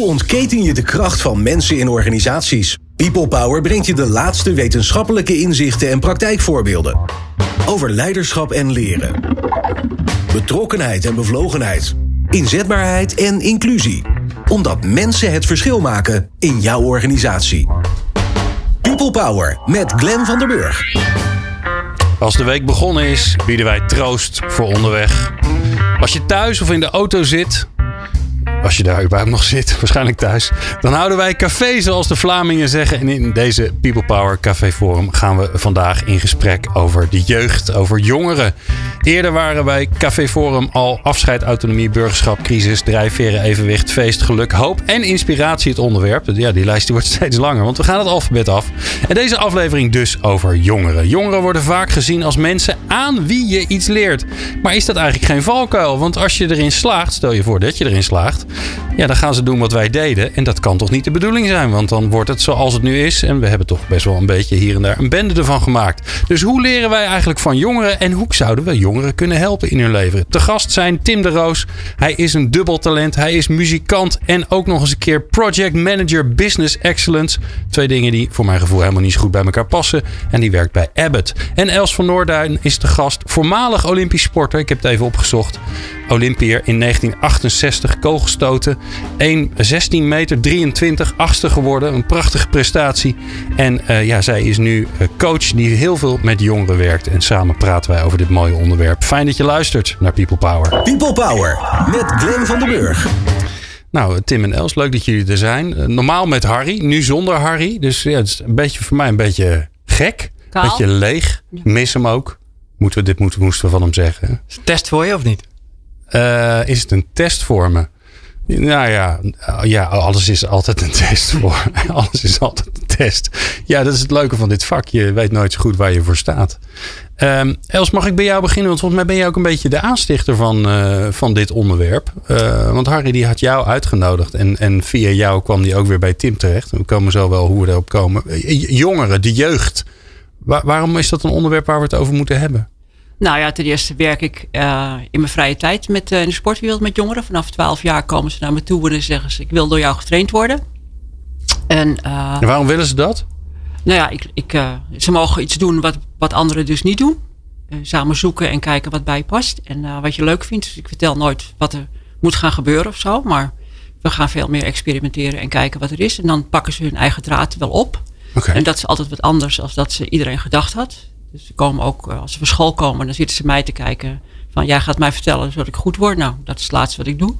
Hoe ontketen je de kracht van mensen in organisaties? People Power brengt je de laatste wetenschappelijke inzichten en praktijkvoorbeelden. Over leiderschap en leren. Betrokkenheid en bevlogenheid. Inzetbaarheid en inclusie. Omdat mensen het verschil maken in jouw organisatie. People Power met Glen van der Burg. Als de week begonnen is, bieden wij troost voor onderweg. Als je thuis of in de auto zit, als je daar überhaupt nog zit, waarschijnlijk thuis. Dan houden wij café, zoals de Vlamingen zeggen. En in deze People Power Café Forum gaan we vandaag in gesprek over de jeugd, over jongeren. Eerder waren wij Café Forum al afscheid, autonomie, burgerschap, crisis, drijfveren, evenwicht, feest, geluk, hoop en inspiratie het onderwerp. Ja, die lijst die wordt steeds langer, want we gaan het alfabet af. En deze aflevering dus over jongeren. Jongeren worden vaak gezien als mensen aan wie je iets leert. Maar is dat eigenlijk geen valkuil? Want als je erin slaagt, stel je voor dat je erin slaagt, ja, dan gaan ze doen wat wij deden. En dat kan toch niet de bedoeling zijn, want dan wordt het zoals het nu is. En we hebben toch best wel een beetje hier en daar een bende ervan gemaakt. Dus hoe leren wij eigenlijk van jongeren en hoe zouden we jongeren kunnen helpen in hun leven? Te gast zijn Tim de Roos. Hij is een dubbel talent. Hij is muzikant en ook nog eens een keer project manager business excellence. Twee dingen die voor mijn gevoel helemaal niet zo goed bij elkaar passen. En die werkt bij Abbott. En Els van Noorduin is de gast, voormalig Olympisch sporter. Ik heb het even opgezocht. Olympiër in 1968 kogelstoten. 1,16 meter 23, achtste geworden. Een prachtige prestatie. En uh, ja, zij is nu coach die heel veel met jongeren werkt. En samen praten wij over dit mooie onderwerp. Fijn dat je luistert naar People Power. People Power met Glenn van den Burg. Nou, Tim en Els, leuk dat jullie er zijn. Normaal met Harry, nu zonder Harry. Dus ja, het is een beetje voor mij een beetje gek. Een beetje leeg. Mis hem ook. Moeten we, dit moeten, moesten we van hem zeggen. Test voor je of niet? Uh, is het een test voor me? Nou ja, ja, alles is altijd een test voor. alles is altijd een test. Ja, dat is het leuke van dit vak. Je weet nooit zo goed waar je voor staat. Um, Els, mag ik bij jou beginnen? Want volgens mij ben jij ook een beetje de aanstichter van, uh, van dit onderwerp. Uh, want Harry die had jou uitgenodigd. En, en via jou kwam die ook weer bij Tim terecht. We komen zo wel hoe we erop komen. Jongeren, de jeugd. Waar, waarom is dat een onderwerp waar we het over moeten hebben? Nou ja, ten eerste werk ik uh, in mijn vrije tijd met, uh, in de sportwereld met jongeren. Vanaf 12 jaar komen ze naar me toe en zeggen ze: Ik wil door jou getraind worden. En, uh, en waarom willen ze dat? Nou ja, ik, ik, ze mogen iets doen wat, wat anderen dus niet doen. samen zoeken en kijken wat bij je past. En wat je leuk vindt. Dus ik vertel nooit wat er moet gaan gebeuren of zo. Maar we gaan veel meer experimenteren en kijken wat er is. En dan pakken ze hun eigen draad wel op. Okay. En dat is altijd wat anders dan dat ze iedereen gedacht had. Dus ze komen ook, eh, als ze van school komen, dan zitten ze mij te kijken. Van jij gaat mij vertellen zodat ik goed word. Nou, dat is het laatste wat ik doe.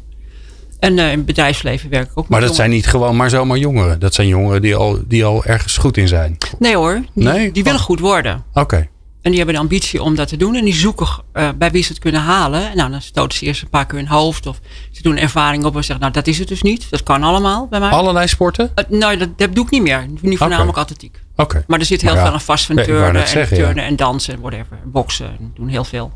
En uh, in het bedrijfsleven werk ik ook. Maar dat zijn niet gewoon maar zomaar jongeren. Dat zijn jongeren die al, die al ergens goed in zijn. Nee hoor, die, nee? die willen goed worden. Oké. En die hebben de ambitie om dat te doen. En die zoeken uh, bij wie ze het kunnen halen. Nou, dan stoten ze eerst een paar keer hun hoofd. Of ze doen ervaring op en zeggen, nou dat is het dus niet. Dat kan allemaal bij mij. Allerlei sporten? Uh, nou, dat, dat, doe ik niet meer. Nu voornamelijk okay. atletiek. Oké. Maar er zit heel ja, veel aan vast van turnen, en, turnen en dansen en whatever. Boksen, doen heel veel.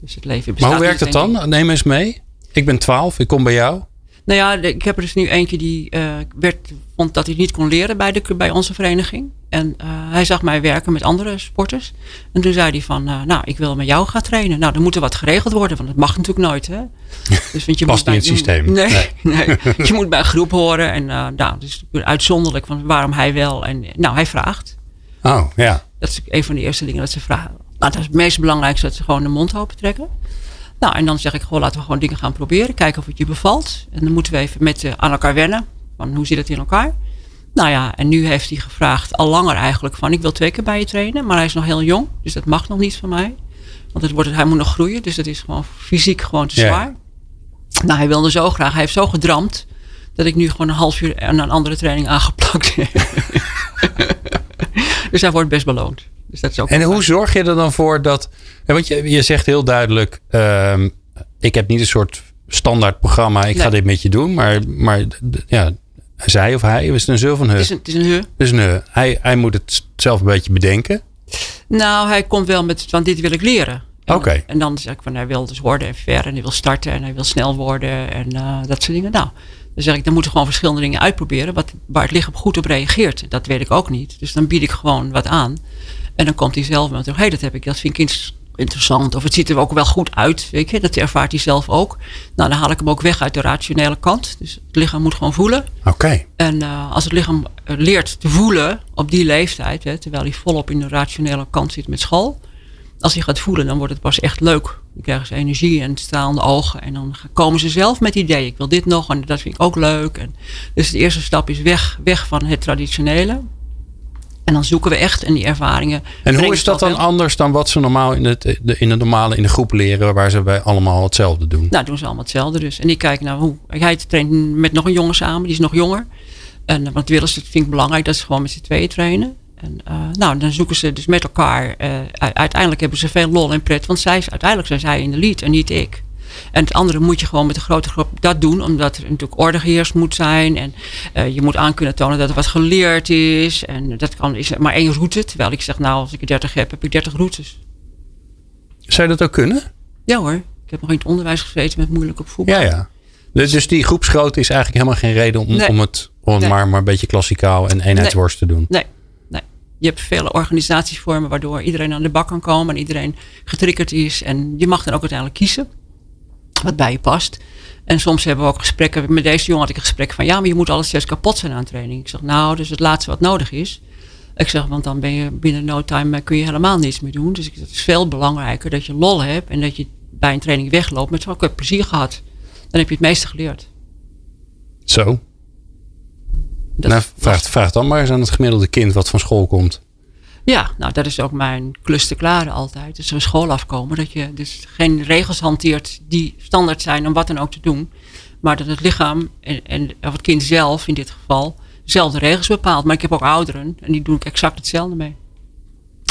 Dus het leven bestaat Maar hoe werkt het dan? Neem eens mee. Ik ben 12, ik kom bij jou. Nou ja, ik heb er dus nu eentje die uh, werd, vond dat hij niet kon leren bij, de, bij onze vereniging. En uh, hij zag mij werken met andere sporters. En toen zei hij van, uh, nou, ik wil met jou gaan trainen. Nou, dan moet er wat geregeld worden, want dat mag natuurlijk nooit. Hè? Dus, want je Past niet in het systeem. Nee, nee. nee. je moet bij een groep horen. En nou, dus uitzonderlijk van waarom hij wel. En nou, hij vraagt. Oh, ja. Dat is een van de eerste dingen dat ze vragen. Nou, dat is het meest belangrijkste, dat ze gewoon de mond open trekken. Nou, en dan zeg ik gewoon, laten we gewoon dingen gaan proberen. Kijken of het je bevalt. En dan moeten we even met uh, aan elkaar wennen. Van hoe zit het in elkaar? Nou ja, en nu heeft hij gevraagd, al langer eigenlijk, van ik wil twee keer bij je trainen. Maar hij is nog heel jong, dus dat mag nog niet van mij. Want het wordt, hij moet nog groeien, dus dat is gewoon fysiek gewoon te zwaar. Nou, hij wilde zo graag. Hij heeft zo gedramd dat ik nu gewoon een half uur aan een andere training aangeplakt heb. dus hij wordt best beloond. Dus dat is ook en hoe zorg je er dan voor dat. Want je, je zegt heel duidelijk: um, ik heb niet een soort standaard programma, ik nee. ga dit met je doen. Maar, maar ja, zij of hij, is het een zul van he? Het is een, het is een he. Het is een he. Hij, hij moet het zelf een beetje bedenken. Nou, hij komt wel met, van dit wil ik leren. Oké. Okay. En dan zeg ik van hij wil dus worden en ver en hij wil starten en hij wil snel worden en uh, dat soort dingen. Nou, dan zeg ik, dan moeten we gewoon verschillende dingen uitproberen wat, waar het lichaam goed op reageert. Dat weet ik ook niet. Dus dan bied ik gewoon wat aan. En dan komt hij zelf met, hé, hey, dat heb ik, dat vind ik interessant. Of het ziet er ook wel goed uit. Weet je? Dat ervaart hij zelf ook. Nou, dan haal ik hem ook weg uit de rationele kant. Dus het lichaam moet gewoon voelen. Oké. En uh, als het lichaam leert te voelen op die leeftijd, hè, terwijl hij volop in de rationele kant zit met school. Als hij gaat voelen, dan wordt het pas echt leuk. Dan krijgen ze energie en stralende ogen. En dan komen ze zelf met ideeën. Ik wil dit nog en dat vind ik ook leuk. En dus de eerste stap is weg, weg van het traditionele. En dan zoeken we echt in die ervaringen. En hoe is dat dan anders dan wat ze normaal in, het, in de normale in de groep leren, waar ze bij allemaal hetzelfde doen? Nou, doen ze allemaal hetzelfde dus. En ik kijk naar hoe. Hij traint met nog een jongen samen, die is nog jonger. En eh, wat willen ze, vind ik belangrijk, dat ze gewoon met z'n tweeën trainen. En uh, nou, dan zoeken ze dus met elkaar. Uh, uiteindelijk hebben ze veel lol en pret, want zij, uiteindelijk zijn zij in de lead en niet ik. En het andere moet je gewoon met een grote groep dat doen, omdat er natuurlijk ordegeheers moet zijn. En uh, je moet aan kunnen tonen dat er wat geleerd is. En dat kan, is maar één route. Terwijl ik zeg, nou, als ik er 30 heb, heb ik 30 routes. Zou je dat ook kunnen? Ja hoor. Ik heb nog in het onderwijs gezeten met moeilijk op voetbal. Ja, ja. Dus, dus die groepsgrootte is eigenlijk helemaal geen reden om, Nee. om het, om Nee. maar, maar een beetje klassikaal en eenheidsworst te doen. Nee, nee. Je hebt vele organisatievormen waardoor iedereen aan de bak kan komen en iedereen getriggerd is. En je mag dan ook uiteindelijk kiezen wat bij je past. En soms hebben we ook gesprekken. Met deze jongen had ik een gesprek van ja, maar je moet alles juist kapot zijn aan training. Ik zeg nou, dus het laatste wat nodig is. Ik zeg, want dan ben je binnen no time eh, kun je helemaal niets meer doen. Dus ik het is veel belangrijker dat je lol hebt en dat je bij een training wegloopt met zo, ik heb plezier gehad. Dan heb je het meeste geleerd. Zo. Dat nou, vraag, vraag dan maar eens aan het gemiddelde kind wat van school komt. Ja, nou dat is ook mijn klus te klaren altijd. Dus van school afkomen. Dat je dus geen regels hanteert die standaard zijn om wat dan ook te doen. Maar dat het lichaam en, en of het kind zelf in dit geval zelf de regels bepaalt. Maar ik heb ook ouderen en die doen ik exact hetzelfde mee.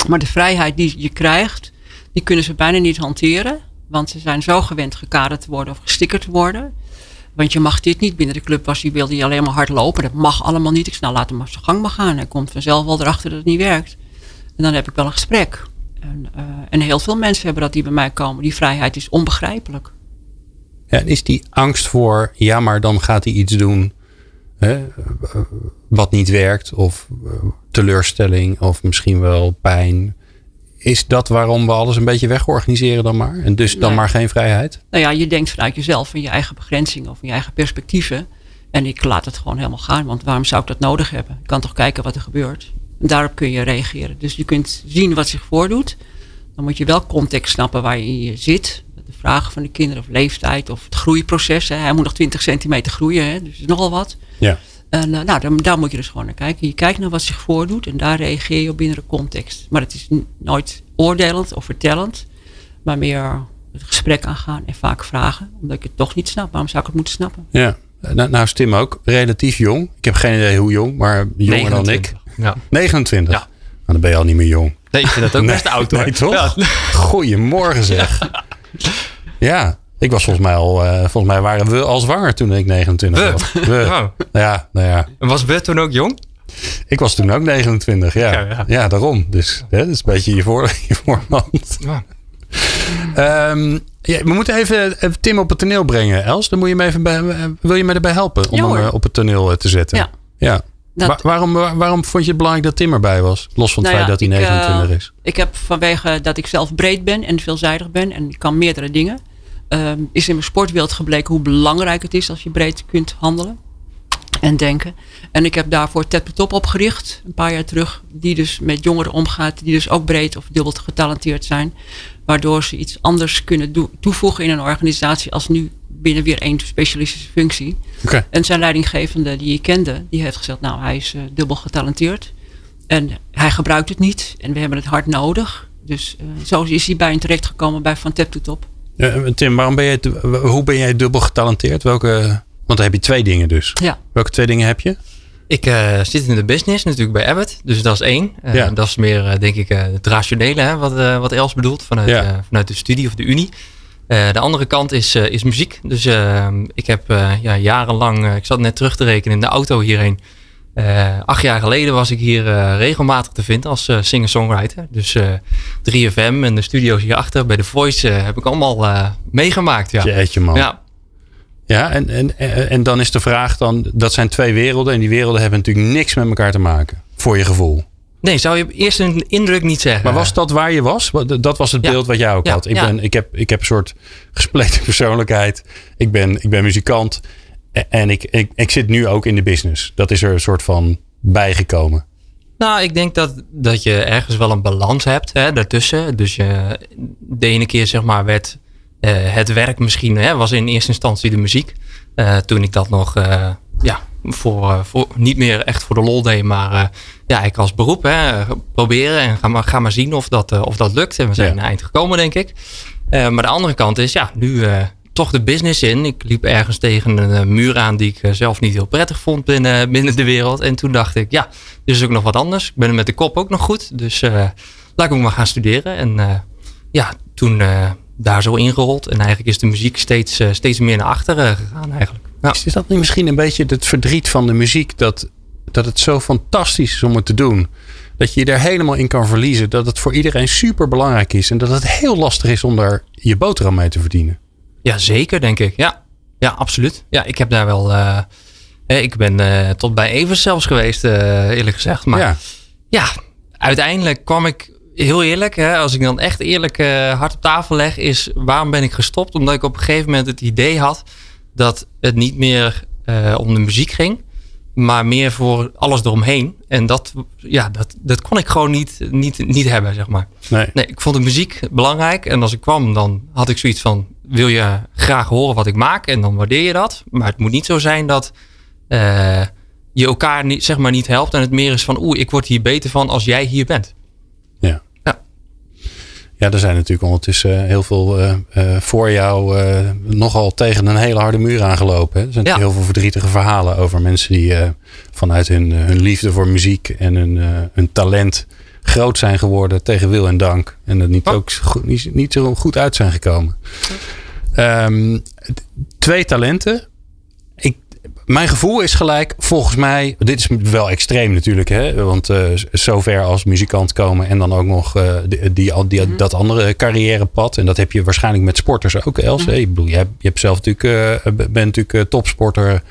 Maar de vrijheid die je krijgt, die kunnen ze bijna niet hanteren. Want ze zijn zo gewend gekaderd te worden of gestickerd te worden. Want je mag dit niet binnen de club was. Die wilde je alleen maar hard lopen. Dat mag allemaal niet. Ik snel laat hem maar zijn gang maar gaan. Hij komt vanzelf wel erachter dat het niet werkt. En dan heb ik wel een gesprek. En, eh, en heel veel mensen hebben dat die bij mij komen. Die vrijheid is onbegrijpelijk. Ja, en is die angst voor, ja, maar dan gaat hij iets doen hè, eh, wat niet werkt, of eh, teleurstelling, of misschien wel pijn. Is dat waarom we alles een beetje wegorganiseren dan maar? En dus dan Nee. maar geen vrijheid? Nou ja, je denkt vanuit jezelf, van je eigen begrenzingen of van je eigen perspectieven. En ik laat het gewoon helemaal gaan, want waarom zou ik dat nodig hebben? Ik kan toch kijken wat er gebeurt. En daarop kun je reageren. Dus je kunt zien wat zich voordoet. Dan moet je wel context snappen waar je in zit. De vragen van de kinderen of leeftijd of het groeiproces. Hè. Hij moet nog 20 centimeter groeien, hè. dus nogal wat. Ja. En uh, nou, daar, daar, moet je dus gewoon naar kijken. Je kijkt naar wat zich voordoet en daar reageer je op binnen de context. Maar het is nooit oordelend of vertellend, maar meer het gesprek aangaan en vaak vragen. Omdat ik het toch niet snap. Waarom zou ik het moeten snappen? Ja. Nou, nou is Tim ook relatief jong. Ik heb geen idee hoe jong, maar jonger dan ik. Ja. 29. Ja. Nou, dan ben je al niet meer jong. Nee, ik vind dat ook Nee, best oud hoor. nee, toch? Ja. Goedemorgen zeg. Ja, ik was volgens mij al, uh, volgens mij waren we al zwanger toen ik 29 We? was. We. Oh. Ja, nou ja. En was Bert toen ook jong? Ik was toen ook 29, ja. Ja, Ja, ja. daarom. Dus hè, dat is een beetje je, voor, je voorhand. Ja. Ehm, ja, we moeten even, even Tim op het toneel brengen, Els. Dan moet je me even bij, wil je me erbij helpen om Ja, hem eh, op het toneel eh, te zetten? Ja. ja. Dat- Wa- waarom, wa- waarom vond je het belangrijk dat Tim erbij was? Los van het Nou ja, feit dat hij ik, eh, 29 is. Ik heb vanwege dat ik zelf breed ben en veelzijdig ben en ik kan meerdere dingen. ehm, is in mijn sportwereld gebleken hoe belangrijk het is als je breed kunt handelen en denken. En ik heb daarvoor Ted Top opgericht, een paar jaar terug. Die dus met jongeren omgaat, die dus ook breed of dubbel getalenteerd zijn. Waardoor ze iets anders kunnen toevoegen in een organisatie als nu binnen weer één specialistische functie. Oké. En zijn leidinggevende die ik kende, die heeft gezegd, nou hij is eh, dubbel getalenteerd. En hij gebruikt het niet en we hebben het hard nodig. Dus eh, zo is hij bij een terecht gekomen bij Van Tap to Top. Ja, Tim, waarom ben jij, hoe ben jij dubbel getalenteerd? Welke, want dan heb je twee dingen dus. Ja, Welke twee dingen heb je? Ik eh, zit in de business natuurlijk bij Abbott. Dus dat is één. Ja. Dat is meer, eh, denk ik, eh, het rationele, hè, wat, eh, wat Els bedoelt. Vanuit, Ja. vanuit de studie of de unie. Eh, de andere kant is, eh, is muziek. Dus eh, ik heb eh, ja, jarenlang, ik zat net terug te rekenen in de auto hierheen. Acht jaar geleden was ik hier regelmatig te vinden als singer-songwriter. Dus eh 3FM en de studio's hierachter bij The Voice heb ik allemaal meegemaakt. Ja, Jeetje man. ja. Ja, en, en en dan is de vraag dan, dat zijn twee werelden en die werelden hebben natuurlijk niks met elkaar te maken. Voor je gevoel. Nee, zou je eerst een indruk niet zeggen. Maar was dat waar je was? Dat was het Ja. beeld wat jij ook Ja, had. Ik, ja. ben, ik, heb, ik heb een soort gespleten persoonlijkheid. Ik ben, ik ben muzikant. E- En ik, ik, ik zit nu ook in de business. Dat is er een soort van bijgekomen. Nou, ik denk dat, dat je ergens wel een balans hebt hè, daartussen. Dus je, de ene keer zeg maar werd eh, het werk misschien, hè, was in eerste instantie de muziek. Eh, toen ik dat nog eh, ja, voor, eh, voor, niet meer echt voor de lol deed, maar eh, ja, ik als beroep hè, proberen en ga maar, ga maar zien of dat, eh, of dat lukt. En we zijn Ja. naar eind gekomen, denk ik. Maar de andere kant is, ja, nu toch de business in. Ik liep ergens tegen een muur aan die ik zelf niet heel prettig vond binnen, binnen de wereld. En toen dacht ik, ja, dit is ook nog wat anders. Ik ben er met de kop ook nog goed. Dus laat ik ook maar gaan studeren. En ja, toen daar zo ingerold. En eigenlijk is de muziek steeds, steeds meer naar achteren gegaan eigenlijk. Is dat niet misschien een beetje het verdriet van de muziek? Dat, dat het zo fantastisch is om het te doen. Dat je je er helemaal in kan verliezen. Dat het voor iedereen super belangrijk is. En dat het heel lastig is om daar je boterham mee te verdienen. Ja, zeker, denk ik. Ja, ja absoluut. Ja, ik heb daar wel. eh, eh, ik ben eh, tot bij Evers zelfs geweest, eerlijk gezegd. Maar ja. ja, uiteindelijk kwam ik. Heel eerlijk, hè, als ik dan echt eerlijk hard op tafel leg, is waarom ben ik gestopt? Omdat ik op een gegeven moment het idee had dat het niet meer eh, om de muziek ging, maar meer voor alles eromheen. En dat, ja, dat, dat kon ik gewoon niet, niet, niet hebben, zeg maar. nee. Nee, ik vond de muziek belangrijk. En als ik kwam, dan had ik zoiets van: wil je graag horen wat ik maak? En dan waardeer je dat. Maar het moet niet zo zijn dat eh, je elkaar niet, zeg maar, niet helpt. En het meer is van: oeh, ik word hier beter van als jij hier bent. Ja. Ja. Er zijn natuurlijk ondertussen heel veel eh, eh, voor jou eh, nogal tegen een hele harde muur aangelopen. Hè? Er zijn Ja. heel veel verdrietige verhalen over mensen die eh, vanuit hun, eh, hun liefde voor muziek en hun, eh, hun talent groot zijn geworden tegen wil en dank. En er niet, Oh. ook goed, niet, niet zo goed uit zijn gekomen. Ehm, twee talenten. Mijn gevoel is gelijk, volgens mij, dit is wel extreem natuurlijk, hè? want eh, zover als muzikant komen en dan ook nog eh, die, die, die- dat andere carrièrepad. En dat heb je waarschijnlijk met sporters ook, Els. hè? Ik bedoel, je hebt, je hebt zelf natuurlijk, eh, bent natuurlijk topsporter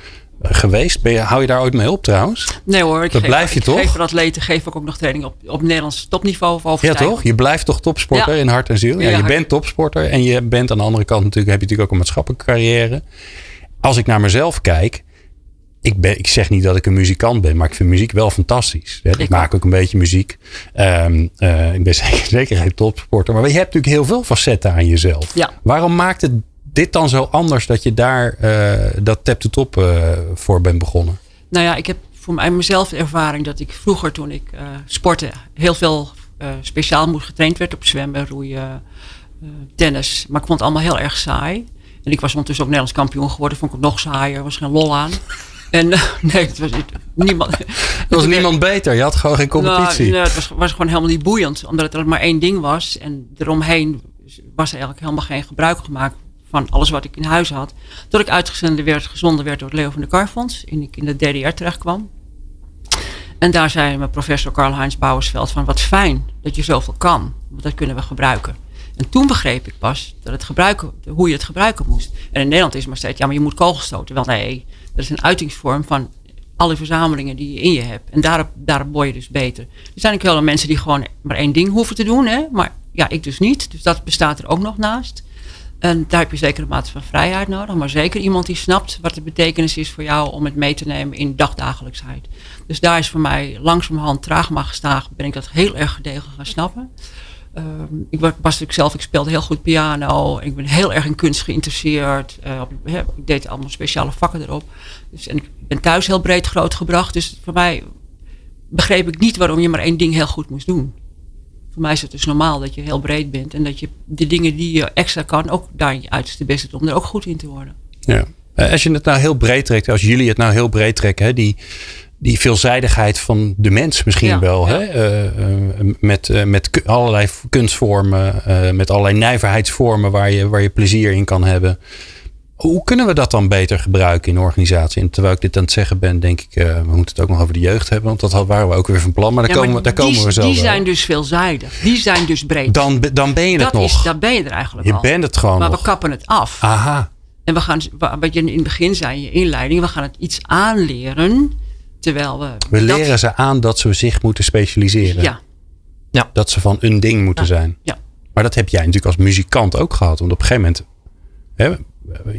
geweest. Ben je, hou je daar ooit mee op trouwens? Nee hoor, ik Dat geef, blijf je ik toch? geef voor atleten geef ik ook nog training op, op Nederlands topniveau of Ja, toch? Je blijft toch topsporter Ja. in hart en ziel? Ja, Ja, je bent topsporter en je bent aan de andere kant natuurlijk, heb je natuurlijk ook een maatschappelijke carrière. Als ik naar mezelf kijk, ik, ben, ik zeg niet dat ik een muzikant ben, maar ik vind muziek wel fantastisch. hè. Ik, Ik maak ook een beetje muziek. Ehm, eh, ik ben zeker, zeker geen topsporter, maar je hebt natuurlijk heel veel facetten aan jezelf. Ja. Waarom maakt het dit dan zo anders dat je daar eh, dat tap to top eh, voor bent begonnen? Nou ja, ik heb voor mij mezelf de ervaring dat ik vroeger toen ik sportte heel veel speciaal moest getraind werd op zwemmen, roeien, tennis. Maar ik vond het allemaal heel erg saai. En ik was ondertussen ook Nederlands kampioen geworden, vond ik het nog saaier, er was geen lol aan. En nee, het was niemand. Er was niemand beter, je had gewoon geen competitie. Nou, nee, het was, was gewoon helemaal niet boeiend, omdat het er maar één ding was. En eromheen was er eigenlijk helemaal geen gebruik gemaakt van alles wat ik in huis had. Tot ik uitgezonden werd, gezonden werd door het Leo van de Karfonds. En ik in de DDR terecht kwam. En daar zei mijn professor Karl-Heinz Bouwersveld van wat fijn dat je zoveel kan. Want dat kunnen we gebruiken. En toen begreep ik pas dat het gebruiken, hoe je het gebruiken moest. En in Nederland is het maar steeds, ja maar je moet kogels stoten. Wel nee, dat is een uitingsvorm van alle verzamelingen die je in je hebt. En daarop, daarop word je dus beter. Er zijn ook heel veel mensen die gewoon maar één ding hoeven te doen. Hè? Maar ja, ik dus niet. Dus dat bestaat er ook nog naast. En daar heb je zeker een mate van vrijheid nodig. Maar zeker iemand die snapt wat de betekenis is voor jou om het mee te nemen in dagdagelijksheid. Dus daar is voor mij langzamerhand traag maar gestaag ben ik dat heel erg gedegen gaan snappen. Ehm, ik was natuurlijk zelf, ik speelde heel goed piano. Ik ben heel erg in kunst geïnteresseerd. Eh, ik deed allemaal speciale vakken erop. Dus, en ik ben thuis heel breed grootgebracht. Dus voor mij begreep ik niet waarom je maar één ding heel goed moest doen. Voor mij is het dus normaal dat je heel breed bent. En dat je de dingen die je extra kan, ook daar je uiterste best doet om er ook goed in te worden. Ja. Eh, Als je het nou heel breed trekt, als jullie het nou heel breed trekken, hè, die, die veelzijdigheid van de mens misschien Ja, wel. ja. Hè? eh, eh, met, eh, met allerlei kunstvormen, met allerlei nijverheidsvormen waar je, waar je plezier in kan hebben. Hoe kunnen we dat dan beter gebruiken in de organisatie? En terwijl ik dit aan het zeggen ben, denk ik, we moeten het ook nog over de jeugd hebben. Want dat waren we ook weer van plan. Maar daar Ja, maar komen, we- daar die, komen we zo Die wel. zijn dus veelzijdig. Die zijn dus breed. dan, dan ben je het dat nog. is, daar ben je er eigenlijk je al. bent het gewoon maar nog. we kappen het af. Aha. En we gaan, wa- wat je in het begin zei je inleiding, we gaan het iets aanleren Terwijl we. We dat- leren ze aan dat ze zich moeten specialiseren. Ja, Dat ze van een ding moeten zijn. ja. Maar dat heb jij natuurlijk als muzikant ook gehad. Want op een gegeven moment, hè,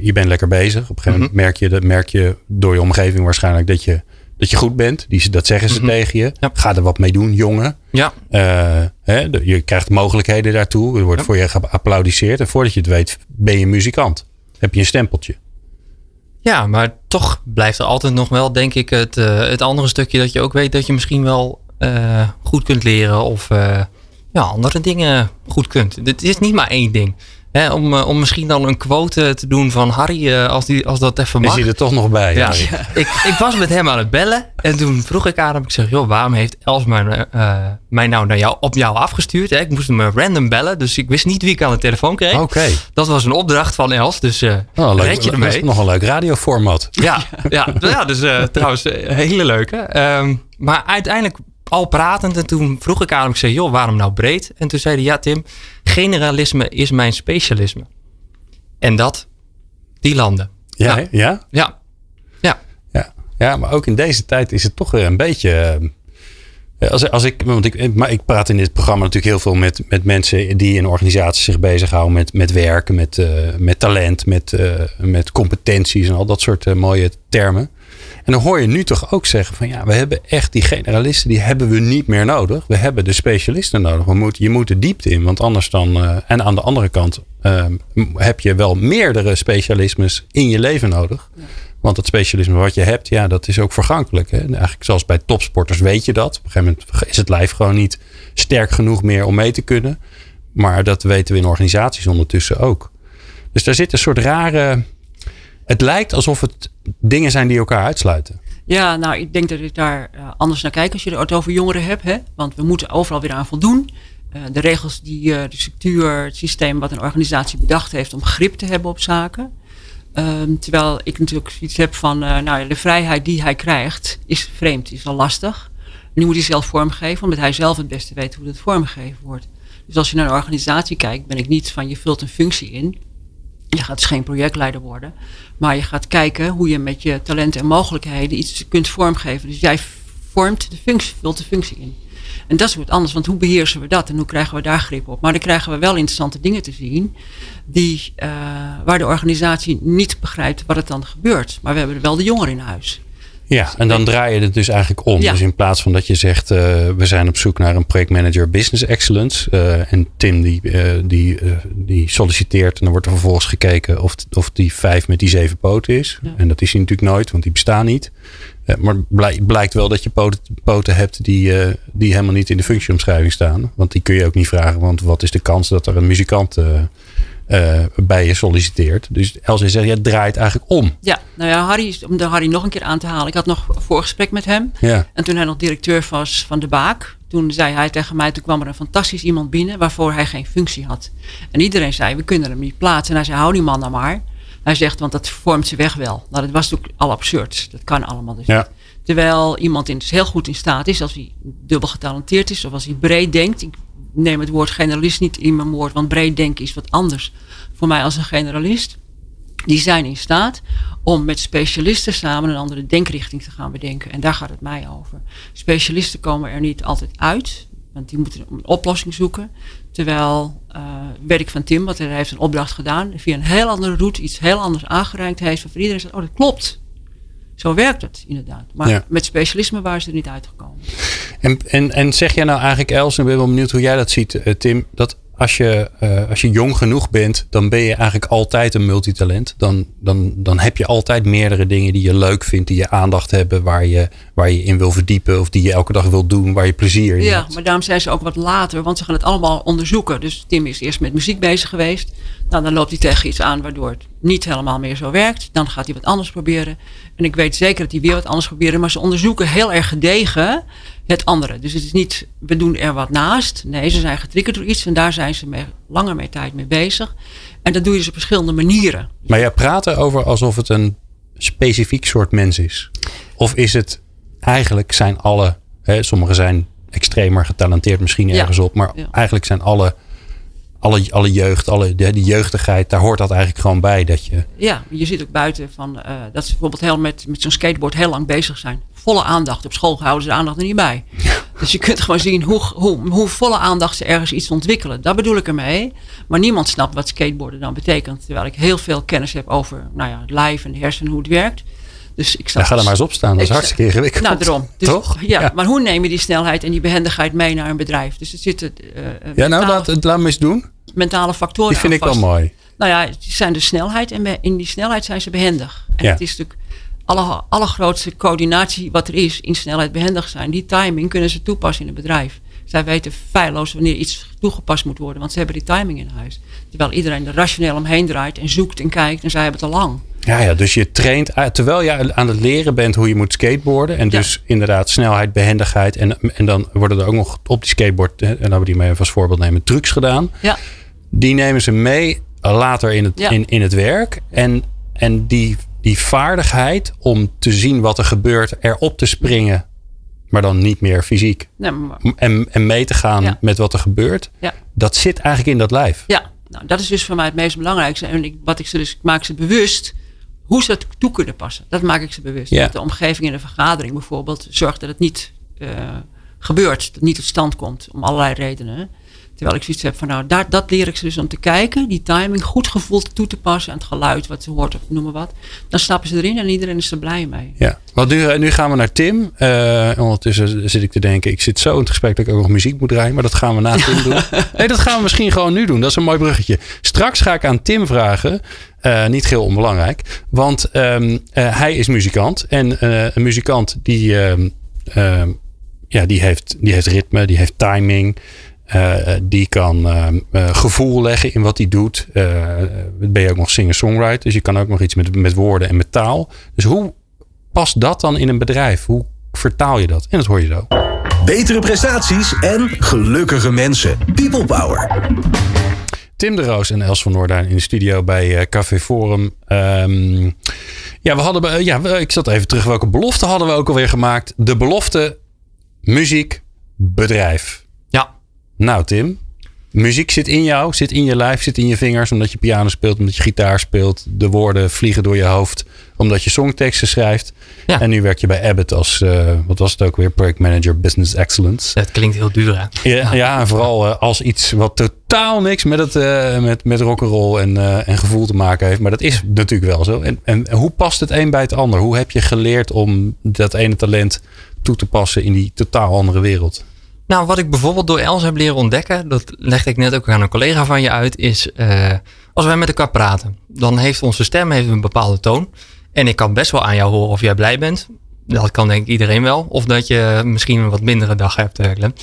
je bent lekker bezig. Op een gegeven moment merk, je, dat merk je door je omgeving waarschijnlijk dat je, dat je goed bent. Die, dat zeggen ze tegen je. Ja. Ga er wat mee doen, jongen. Ja, Eh, hè, de- je krijgt mogelijkheden daartoe. Er wordt voor je geapplaudiseerd. En voordat je het weet, ben je muzikant. Heb je een stempeltje. Ja, maar toch blijft er altijd nog wel, denk ik, het, eh, het andere stukje dat je ook weet dat je misschien wel eh, goed kunt leren of eh, ja, andere dingen goed kunt. Het is niet maar één ding. Hè, om, eh, om misschien dan een quote te doen van Harry, eh, als, die, als dat even Is mag. hij er toch nog bij? Ja, Harry? ik, ik was met hem aan het bellen en toen vroeg ik aan hem, ik zeg, joh, waarom heeft Els mij, eh, mij nou naar jou, op jou afgestuurd? Hè? Ik moest hem random bellen, dus ik wist niet wie ik aan de telefoon kreeg. Oké. Dat was een opdracht van Els, dus Oh, leuk. red je Dat is ermee. nog een leuk radioformat. Ja, ja, ja dus trouwens, hele leuke. Ehm, maar uiteindelijk al pratend en toen vroeg ik aan hem, ik zei, joh, waarom nou breed? En toen zei hij, ja Tim, generalisme is mijn specialisme. En dat, die landen. Ja, Ja. ja? Ja, ja, Ja. ja, maar ook in deze tijd is het toch weer een beetje. eh, Als, als ik, want ik, maar ik praat in dit programma natuurlijk heel veel met, met mensen die in organisaties zich bezighouden met, met werken, met, eh, met talent, met, eh, met competenties en al dat soort eh, mooie termen. En dan hoor je nu toch ook zeggen van ja, we hebben echt die generalisten, die hebben we niet meer nodig. We hebben de specialisten nodig. We moeten, je moet de diepte in, want anders dan. eh, en aan de andere kant eh, heb je wel meerdere specialismes in je leven nodig. Want het specialisme wat je hebt, ja, dat is ook vergankelijk. Hè? Eigenlijk zoals bij topsporters weet je dat. Op een gegeven moment is het lijf gewoon niet sterk genoeg meer om mee te kunnen. Maar dat weten we in organisaties ondertussen ook. Dus daar zit een soort rare. Het lijkt alsof het dingen zijn die elkaar uitsluiten. Ja, nou, ik denk dat ik daar eh, anders naar kijk als je het over jongeren hebt. Hè? Want we moeten overal weer aan voldoen. Eh, de regels, die, eh, de structuur, het systeem wat een organisatie bedacht heeft om grip te hebben op zaken. Ehm, terwijl ik natuurlijk iets heb van, nou, de vrijheid die hij krijgt is vreemd, is al lastig. Nu moet hij zelf vormgeven, omdat hij zelf het beste weet hoe het vormgegeven wordt. Dus als je naar een organisatie kijkt, ben ik niet van je vult een functie in. Je gaat dus geen projectleider worden. Maar je gaat kijken hoe je met je talenten en mogelijkheden iets kunt vormgeven. Dus jij vormt de functie, vult de functie in. En dat is wat anders, want hoe beheersen we dat en hoe krijgen we daar grip op? Maar dan krijgen we wel interessante dingen te zien die, eh, waar de organisatie niet begrijpt wat het dan gebeurt. Maar we hebben er wel de jongeren in huis. Ja, en dan draai je het dus eigenlijk om. Ja. Dus in plaats van dat je zegt, eh, we zijn op zoek naar een projectmanager business excellence. eh, en Tim die, eh, die, die solliciteert en dan wordt er vervolgens gekeken of, of die vijf met die zeven poten is. Ja. En dat is hij natuurlijk nooit, want die bestaan niet. Maar blijkt wel dat je poten, poten hebt die, die helemaal niet in de functieomschrijving staan. Want die kun je ook niet vragen, want wat is de kans dat er een muzikant eh, bij je solliciteert. Dus Els zegt, ja, het draait eigenlijk om. Ja, nou ja, Harry, om de Harry nog een keer aan te halen. Ik had nog een voorgesprek met hem. Ja. En toen hij nog directeur was van de Baak, toen zei hij tegen mij, toen kwam er een fantastisch iemand binnen waarvoor hij geen functie had. En iedereen zei, we kunnen hem niet plaatsen. En hij zei, hou die man nou maar. Hij zegt, want dat vormt ze weg wel. Nou, dat was natuurlijk al absurd. Dat kan allemaal dus Ja. niet. Terwijl iemand in, dus heel goed in staat is, als hij dubbel getalenteerd is, of als hij breed denkt. Ik neem het woord generalist niet in mijn woord, want breed denken is wat anders voor mij als een generalist. Die zijn in staat om met specialisten samen een andere denkrichting te gaan bedenken. En daar gaat het mij over. Specialisten komen er niet altijd uit, want die moeten een oplossing zoeken. Terwijl, eh weet ik van Tim, want hij heeft een opdracht gedaan, via een heel andere route iets heel anders aangereikt heeft. Waarvan iedereen zegt, oh dat klopt. Zo werkt het inderdaad. Maar Ja. met specialisme waren ze er niet uitgekomen. En, en, en zeg jij nou eigenlijk, Els, en ik ben wel benieuwd hoe jij dat ziet, eh, Tim, dat als je, eh, als je jong genoeg bent, dan ben je eigenlijk altijd een multitalent. Dan, dan, dan heb je altijd meerdere dingen die je leuk vindt, die je aandacht hebben, waar je, waar je in wil verdiepen of die je elke dag wil doen, waar je plezier in Ja, hebt. maar daarom zijn ze ook wat later, want ze gaan het allemaal onderzoeken. Dus Tim is eerst met muziek bezig geweest. Nou, dan loopt hij tegen iets aan waardoor het niet helemaal meer zo werkt. Dan gaat hij wat anders proberen. En ik weet zeker dat hij weer wat anders proberen. Maar ze onderzoeken heel erg gedegen het andere. Dus het is niet, we doen er wat naast. Nee, ze zijn getriggerd door iets en daar zijn ze mee, langer mee tijd mee bezig. En dat doe je dus op verschillende manieren. Maar jij praat erover alsof het een specifiek soort mens is. Of is het eigenlijk zijn alle, hè, sommigen zijn extremer getalenteerd misschien Ja. ergens op, maar Ja. eigenlijk zijn alle, alle, alle jeugd, alle, de, die jeugdigheid, daar hoort dat eigenlijk gewoon bij. Dat je, Ja, je ziet ook buiten van, eh, dat ze bijvoorbeeld heel met, met zo'n skateboard heel lang bezig zijn. volle aandacht. Op school houden ze de aandacht er niet bij. Dus je kunt gewoon zien hoe, hoe, hoe volle aandacht ze ergens iets ontwikkelen. Dat bedoel ik ermee. Maar niemand snapt wat skateboarden dan betekent. Terwijl ik heel veel kennis heb over nou ja, het lijf en de hersenen, hoe het werkt. Dus ik ja, ga er maar eens op staan. Dat is hartstikke ingewikkeld. Nou, daarom. Dus, Toch? Ja, Maar hoe neem je die snelheid en die behendigheid mee naar een bedrijf? Dus er zitten. Uh, ja, nou, laat, laat me eens doen. Mentale factoren. Die vind ik wel mooi. Nou ja, die zijn de snelheid en in die snelheid zijn ze behendig. En ja. het is natuurlijk alle, allergrootste coördinatie wat er is in snelheid behendig zijn. Die timing kunnen ze toepassen in het bedrijf. Zij weten feilloos wanneer iets toegepast moet worden, want ze hebben die timing in huis. Terwijl iedereen er rationeel omheen draait en zoekt en kijkt en zij hebben het al lang. Ja, ja, dus je traint terwijl je aan het leren bent hoe je moet skateboarden. En dus inderdaad snelheid, behendigheid. En, en dan worden er ook nog op die skateboard, en dan hebben we die mee als voorbeeld nemen, trucs gedaan. Ja. Die nemen ze mee later in het, in, in het werk. En, en die, die vaardigheid om te zien wat er gebeurt, erop te springen, maar dan niet meer fysiek. Nee, maar... en, en mee te gaan met wat er gebeurt. Ja. Dat zit eigenlijk in dat lijf. Ja, nou, dat is dus voor mij het meest belangrijkste. En ik, wat ik ze dus, ik maak ze bewust hoe ze het toe kunnen passen. Dat maak ik ze bewust. Ja. De omgeving in een vergadering bijvoorbeeld zorgt dat het niet uh, gebeurt. Dat het niet tot stand komt. Om allerlei redenen. Terwijl ik zoiets heb van nou, daar, dat leer ik ze dus om te kijken. Die timing goed gevoeld toe te passen. En het geluid wat ze hoort of noem maar wat. Dan stappen ze erin en iedereen is er blij mee. Ja, want nu, nu gaan we naar Tim. Uh, ondertussen zit ik te denken, ik zit zo in het gesprek dat ik ook nog muziek moet draaien. Maar dat gaan we na Tim doen. Nee, dat gaan we misschien gewoon nu doen. Dat is een mooi bruggetje. Straks ga ik aan Tim vragen. Uh, niet heel onbelangrijk. Want um, uh, hij is muzikant. En uh, een muzikant die, ja, die, heeft, die heeft ritme, die heeft timing. Die kan gevoel leggen in wat hij doet. ben je ook nog singer-songwriter. Dus je kan ook nog iets met, met woorden en met taal. Dus hoe past dat dan in een bedrijf? Hoe vertaal je dat? En dat hoor je zo. Betere prestaties en gelukkige mensen. People Power. Tim de Roos en Els van Noordaan in de studio bij Café Forum. Um, ja, we hadden, ja, ik zat even terug. Welke belofte hadden we ook alweer gemaakt? De belofte muziek, bedrijf. Nou, Tim. Muziek zit in jou, zit in je lijf, zit in je vingers. Omdat je piano speelt, omdat je gitaar speelt. De woorden vliegen door je hoofd. Omdat je songteksten schrijft. Ja. En nu werk je bij Abbott als, uh, wat was het ook weer? Projectmanager Business Excellence. Het klinkt heel duur hè? Ja, ja en vooral uh, als iets wat totaal niks met, het, uh, met, met rock'n'roll en, en gevoel te maken heeft. Maar dat is natuurlijk wel zo. En, en hoe past het een bij het ander? Hoe heb je geleerd om dat ene talent toe te passen in die totaal andere wereld? Nou, wat ik bijvoorbeeld door Els heb leren ontdekken, dat legde ik net ook aan een collega van je uit, is uh, als wij met elkaar praten, dan heeft onze stem heeft een bepaalde toon. En ik kan best wel aan jou horen of jij blij bent. Dat kan denk ik iedereen wel. Of dat je misschien een wat mindere dag hebt, uh, Glenn.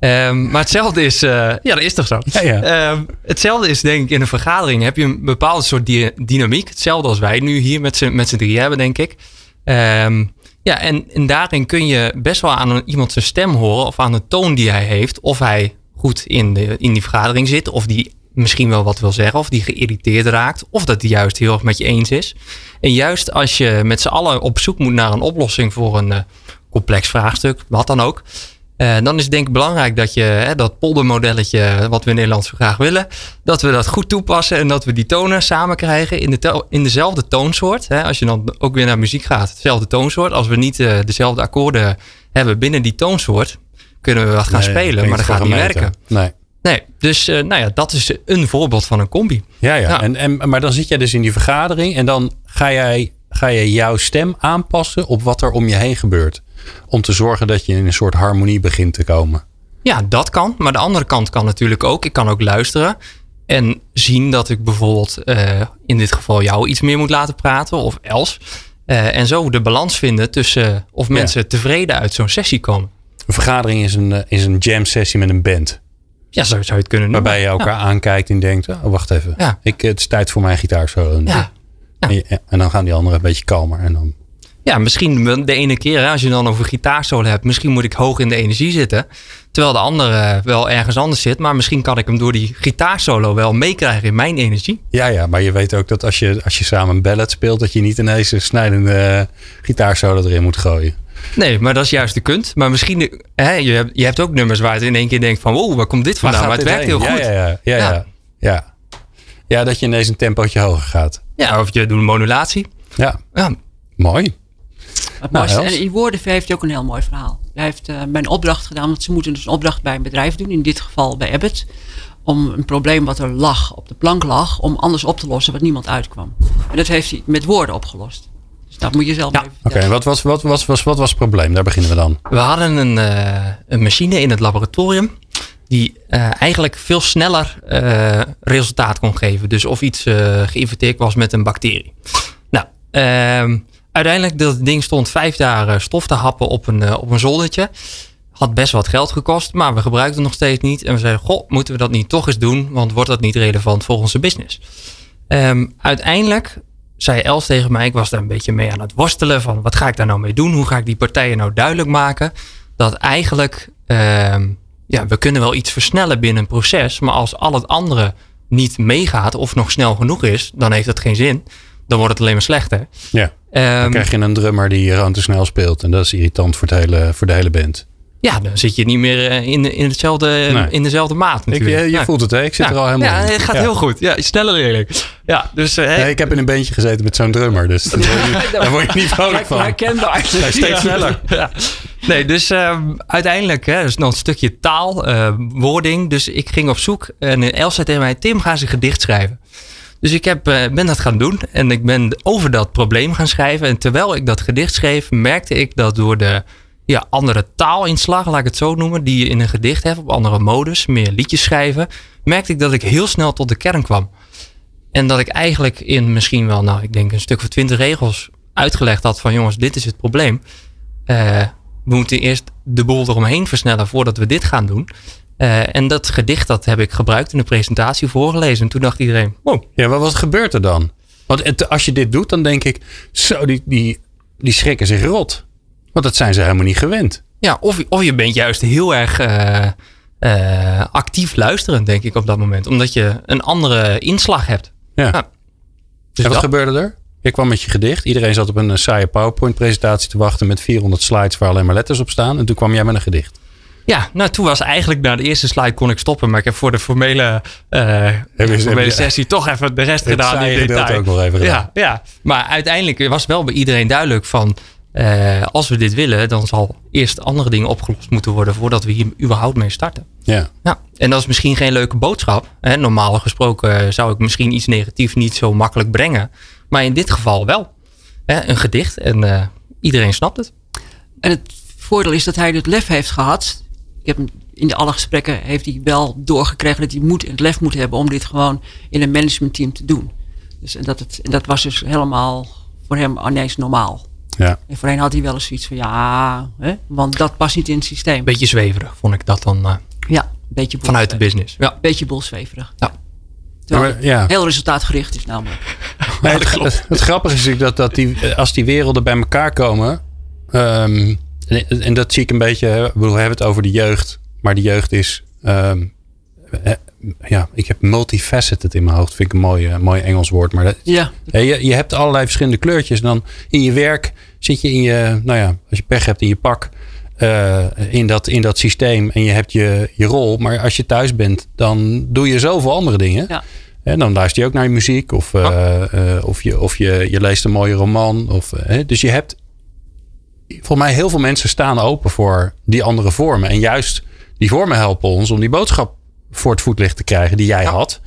Um, maar hetzelfde is, uh, ja, dat is toch zo? Ja, ja. Um, hetzelfde is denk ik in een vergadering heb je een bepaalde soort dynamiek. Hetzelfde als wij nu hier met z'n drie hebben, denk ik. Um, ja, en, en daarin kun je best wel aan een, iemand zijn stem horen of aan de toon die hij heeft. Of hij goed in, de, in die vergadering zit, of die misschien wel wat wil zeggen, of die geïrriteerd raakt, of dat hij juist heel erg met je eens is. En juist als je met z'n allen op zoek moet naar een oplossing voor een uh, complex vraagstuk, wat dan ook. Uh, dan is het denk ik belangrijk dat je hè, dat poldermodelletje, wat we in Nederland zo graag willen, dat we dat goed toepassen en dat we die tonen samen krijgen in, de in dezelfde toonsoort. Hè. Als je dan ook weer naar muziek gaat, hetzelfde toonsoort. Als we niet uh, dezelfde akkoorden hebben binnen die toonsoort, kunnen we wat gaan Nee, spelen, maar dat gaat niet werken. Nee. Nee, dus uh, nou ja, dat is een voorbeeld van een combi. Ja, ja. Ja. En, en, maar dan zit jij dus in die vergadering en dan ga jij, ga je jouw stem aanpassen op wat er om je heen gebeurt. Om te zorgen dat je in een soort harmonie begint te komen. Ja, dat kan. Maar de andere kant kan natuurlijk ook. Ik kan ook luisteren en zien dat ik bijvoorbeeld uh, in dit geval jou iets meer moet laten praten of Els. Uh, en zo de balans vinden tussen of mensen Ja. tevreden uit zo'n sessie komen. Een vergadering is een, eh, is een jam sessie met een band. Ja, zo zou je het kunnen noemen. Waarbij je elkaar aankijkt en denkt, oh, wacht even. Ja. Ik, het is tijd voor mijn gitaarsolo. Ja. Ja. En, je- en dan gaan die anderen een beetje kalmer. En dan, Ja, misschien de ene keer, als je dan over gitaarsolo hebt, misschien moet ik hoog in de energie zitten. Terwijl de andere wel ergens anders zit. Maar misschien kan ik hem door die gitaarsolo wel meekrijgen in mijn energie. ja, ja, maar je weet ook dat als je, als je samen een ballad speelt, dat je niet ineens een snijdende gitaarsolo erin moet gooien. Nee, maar dat is juist de kunt. Maar misschien, hè, je, hebt, je hebt ook nummers waar het in één keer denkt van, wow, waar komt dit vandaan? Maar het werkt heel heen? goed. Ja, ja, ja. ja, ja. Ja. Dat je ineens een tempootje hoger gaat. Ja, of je doet een modulatie. Ja, Ja, mooi. Nou, Els? en in woorden heeft hij ook een heel mooi verhaal. Hij heeft eh, mijn opdracht gedaan, want ze moeten dus een opdracht bij een bedrijf doen, in dit geval bij Abbott, om een probleem wat er lag, op de plank lag, om anders op te lossen wat niemand uitkwam. En dat heeft hij met woorden opgelost. Dus dat moet je zelf Ja, even Oké, wat was, wat, was, was, wat was het probleem? Daar beginnen we dan. We hadden een, eh, een machine in het laboratorium die eh, eigenlijk veel sneller eh, resultaat kon geven. Dus of iets eh, geïnfecteerd was met een bacterie. Nou, ehm, uiteindelijk dat ding stond vijf dagen stof te happen op een, op een zoldertje. Had best wat geld gekost, maar we gebruikten het nog steeds niet. En we zeiden, goh, moeten we dat niet toch eens doen? Want wordt dat niet relevant voor onze business? Ehm, uiteindelijk zei Els tegen mij, ik was daar een beetje mee aan het worstelen van wat ga ik daar nou mee doen? Hoe ga ik die partijen nou duidelijk maken dat eigenlijk ehm, ja, we kunnen wel iets versnellen binnen een proces, maar als al het andere niet meegaat of nog snel genoeg is, dan heeft dat geen zin. Dan wordt het alleen maar slechter. Ja. Ehm, Dan krijg je een drummer die gewoon te snel speelt. En dat is irritant voor, het hele, voor de hele band. ja, dan zit je niet meer eh, in, in, hetzelfde, Nee. in dezelfde maat Ik, natuurlijk. je je Ja. voelt het, hè? Ik zit ja. er al helemaal Ja, het gaat Ja. heel goed. Ja, snelle leerling. Ja, dus eh, Nee, ik heb in een bandje gezeten met zo'n drummer. Dus daar word je, daar word je niet vrolijk van. Herkenbaar. Hij is steeds sneller. Ja. Nee, dus ehm, uiteindelijk, hè, dus nog een stukje taal, wording. Dus ik ging op zoek en Els zei tegen mij, Tim, ga eens een gedicht schrijven. Dus ik heb, eh, ben dat gaan doen en ik ben over dat probleem gaan schrijven. En terwijl ik dat gedicht schreef, merkte ik dat door de ja, andere taalinslag, laat ik het zo noemen, die je in een gedicht hebt, op andere modus, meer liedjes schrijven, merkte ik dat ik heel snel tot de kern kwam. En dat ik eigenlijk in misschien wel, nou, ik denk een stuk of twintig regels uitgelegd had van jongens, dit is het probleem. Eh, we moeten eerst de boel eromheen versnellen voordat we dit gaan doen. Eh, en dat gedicht dat heb ik gebruikt in de presentatie voorgelezen. En toen dacht iedereen, wow, Ja, maar wat gebeurt er dan? Want het- als je dit doet, dan denk ik... Zo, die, die, die schrikken zich rot. Want dat zijn ze helemaal niet gewend. Ja, of, of je bent juist heel erg eh, eh, actief luisterend, denk ik, op dat moment. Omdat je een andere inslag hebt. Ja. Ja. Dus en wat dat- gebeurde er? Je kwam met je gedicht. Iedereen zat op een eh, saaie PowerPoint-presentatie te wachten... met 400 slides waar alleen maar letters op staan. En toen kwam jij met een gedicht. Ja, nou toen was eigenlijk na de eerste slide kon ik stoppen. Maar ik heb voor de formele, eh, formele sessie toch even de rest gedaan in detail. ook nog even gedaan. Ja, ja, maar uiteindelijk was wel bij iedereen duidelijk van... eh, als we dit willen, dan zal eerst andere dingen opgelost moeten worden... voordat we hier überhaupt mee starten. Ja. Ja, en dat is misschien geen leuke boodschap. Hè? Normaal gesproken zou ik misschien iets negatiefs niet zo makkelijk brengen. Maar in dit geval wel. Hè? Een gedicht en eh, iedereen snapt het. En het voordeel is dat hij het lef heeft gehad. Ik heb hem in de alle gesprekken heeft hij wel doorgekregen dat hij moed en het lef moet hebben om dit gewoon in een managementteam te doen. Dus en dat, het, en dat was dus helemaal voor hem ineens normaal. Ja. En voorheen had hij wel eens zoiets van ja, hè, want dat past niet in het systeem. Beetje zweverig vond ik dat dan eh, ja, een beetje boel- vanuit de business. Ja. Beetje boelzweverig. Ja. Terwijl Ja, heel resultaatgericht is namelijk. Nee, het, het, het grappige is dat, dat die, als die werelden bij elkaar komen. ehm, en, en dat zie ik een beetje. we hebben het over de jeugd. Maar de jeugd is. ehm, eh, ja, ik heb multifaceted in mijn hoofd. Vind ik een mooi, eh, mooi Engels woord. Maar dat, Ja, je, je hebt allerlei verschillende kleurtjes. En dan in je werk zit je in je. Nou ja, als je pech hebt in je pak. Eh, in, dat, in dat systeem. En je hebt je, je rol. Maar als je thuis bent, dan doe je zoveel andere dingen. ja. En dan luister je ook naar je muziek. Of, eh, eh, of, je, of je, je leest een mooie roman. Of, eh, dus je hebt. Volgens mij heel veel mensen staan open voor die andere vormen. En juist die vormen helpen ons om die boodschap voor het voetlicht te krijgen die jij had.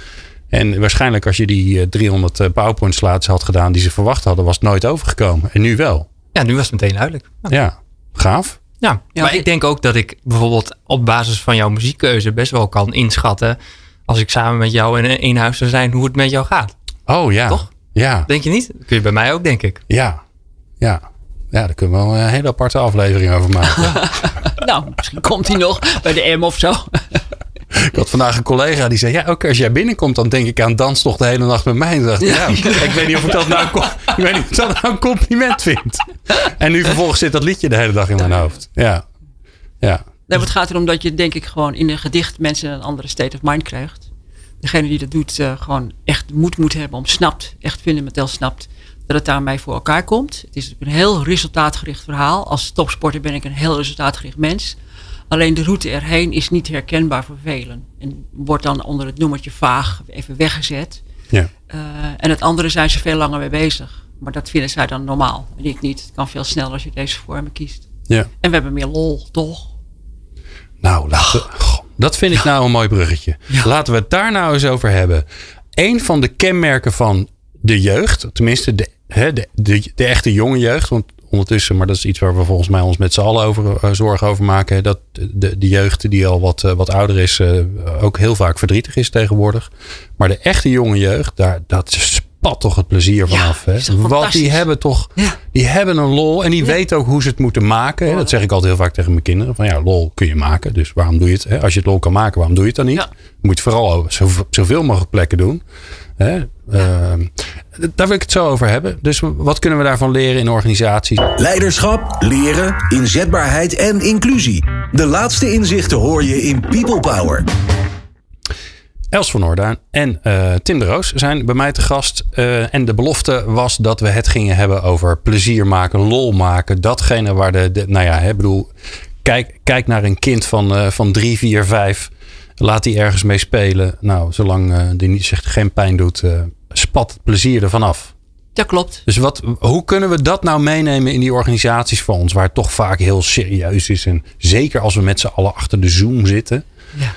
En waarschijnlijk als je die eh, 300 eh, PowerPoint slides had gedaan die ze verwacht hadden, was het nooit overgekomen. En nu wel. ja, nu was het meteen duidelijk. Ja. Ja, gaaf. Ja, Ja, maar ik- denk ook dat ik bijvoorbeeld op basis van jouw muziekkeuze best wel kan inschatten. als ik samen met jou in één huis zou zijn, hoe het met jou gaat. Oh ja. Toch? Ja, Denk je niet? Dat kun je bij mij ook, denk ik. ja, ja. Ja, daar kunnen we wel een hele aparte aflevering over maken. Nou, misschien komt hij nog bij de M of zo. Ik had vandaag een collega die zei: Ja, ook als jij binnenkomt, dan denk ik aan dans toch de hele nacht met mij. En dacht ik, ja, ik weet niet of ik dat nou, ik weet niet of ik dat nou een compliment vind. En nu vervolgens zit dat liedje de hele dag in mijn hoofd. Ja, ja, Nee, het gaat erom dat je denk ik gewoon in een gedicht mensen een andere state of mind krijgt. Degene die dat doet eh, gewoon echt moed moet hebben om snapt, echt fundamenteel snapt dat het daarmee voor elkaar komt. Het is een heel resultaatgericht verhaal. Als topsporter ben ik een heel resultaatgericht mens. Alleen de route erheen is niet herkenbaar voor velen. En wordt dan onder het noemertje vaag even weggezet. ja. Eh, en het andere zijn ze veel langer mee bezig. Maar dat vinden zij dan normaal. En ik niet. Het kan veel sneller als je deze vormen kiest. Ja. En we hebben meer lol, toch? Nou, laten dat vind ik nou een mooi bruggetje. Laten we het daar nou eens over hebben. Een van de kenmerken van de jeugd, tenminste de, hè, de, de, de echte jonge jeugd, want ondertussen, maar dat is iets waar we volgens mij ons met z'n allen over, eh, zorgen over maken, dat de, de jeugd die al wat, eh, wat ouder is, eh, ook heel vaak verdrietig is tegenwoordig. Maar de echte jonge jeugd, daar, dat spat toch het plezier vanaf. hè? toch Want die hebben toch, Ja. die hebben een lol en die weten ook hoe ze het moeten maken. Hè? Dat zeg ik altijd heel vaak tegen mijn kinderen. Van ja, lol kun je maken. Dus waarom doe je het? Hè? Als je het lol kan maken, waarom doe je het dan niet? Ja. Je moet het vooral op zoveel mogelijk plekken doen. Hè? Ehm, daar wil ik het zo over hebben. Dus wat kunnen we daarvan leren in organisaties? Leiderschap, leren, inzetbaarheid en inclusie. De laatste inzichten hoor je in People Power. Els van Noorduin en eh, Tim de Roos zijn bij mij te gast. Eh, en de belofte was dat we het gingen hebben over plezier maken, lol maken. Datgene waar de, de nou ja, hè, bedoel, kijk, kijk naar een kind van, eh, van drie, vier, vijf. Laat die ergens mee spelen. Nou, zolang eh, die niet, zich geen pijn doet, eh, spat het plezier ervan af. Dat klopt. Dus wat, hoe kunnen we dat nou meenemen in die organisaties van ons, waar het toch vaak heel serieus is? En zeker als we met z'n allen achter de Zoom zitten, Ja.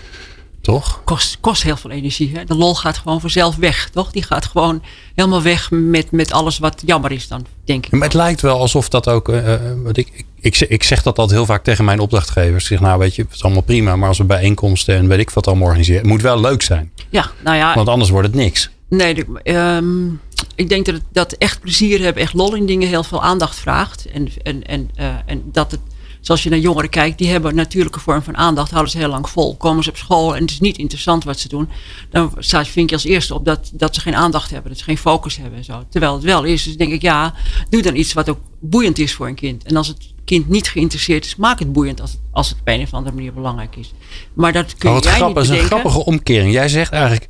Toch? Kost, kost heel veel energie. Hè? De lol gaat gewoon vanzelf weg, toch? Die gaat gewoon helemaal weg met, met alles wat jammer is dan, denk ik. Maar het lijkt wel alsof dat ook. eh, eh, wat ik, ik, ik, zeg- ik zeg dat altijd heel vaak tegen mijn opdrachtgevers. Ik zeg, nou weet je, het is allemaal prima. Maar als we bijeenkomsten en weet ik wat allemaal organiseren. Het moet wel leuk zijn. Ja, nou ja, Want anders wordt het niks. Nee, ehm, ik denk dat, het, dat echt plezier hebben, echt lol in dingen heel veel aandacht vraagt. En, en, en, eh, en dat het, zoals je naar jongeren kijkt, die hebben een natuurlijke vorm van aandacht, houden ze heel lang vol. Komen ze op school en het is niet interessant wat ze doen, dan staat vind je als eerste op dat, dat ze geen aandacht hebben, dat ze geen focus hebben en zo. Terwijl het wel is, dus denk ik, ja, doe dan iets wat ook boeiend is voor een kind. En als het kind niet geïnteresseerd is, maak het boeiend als, het- als het op een of andere manier belangrijk is. Maar dat kun Maar wat jij niet grappig, is een grappige omkering. Jij zegt eigenlijk.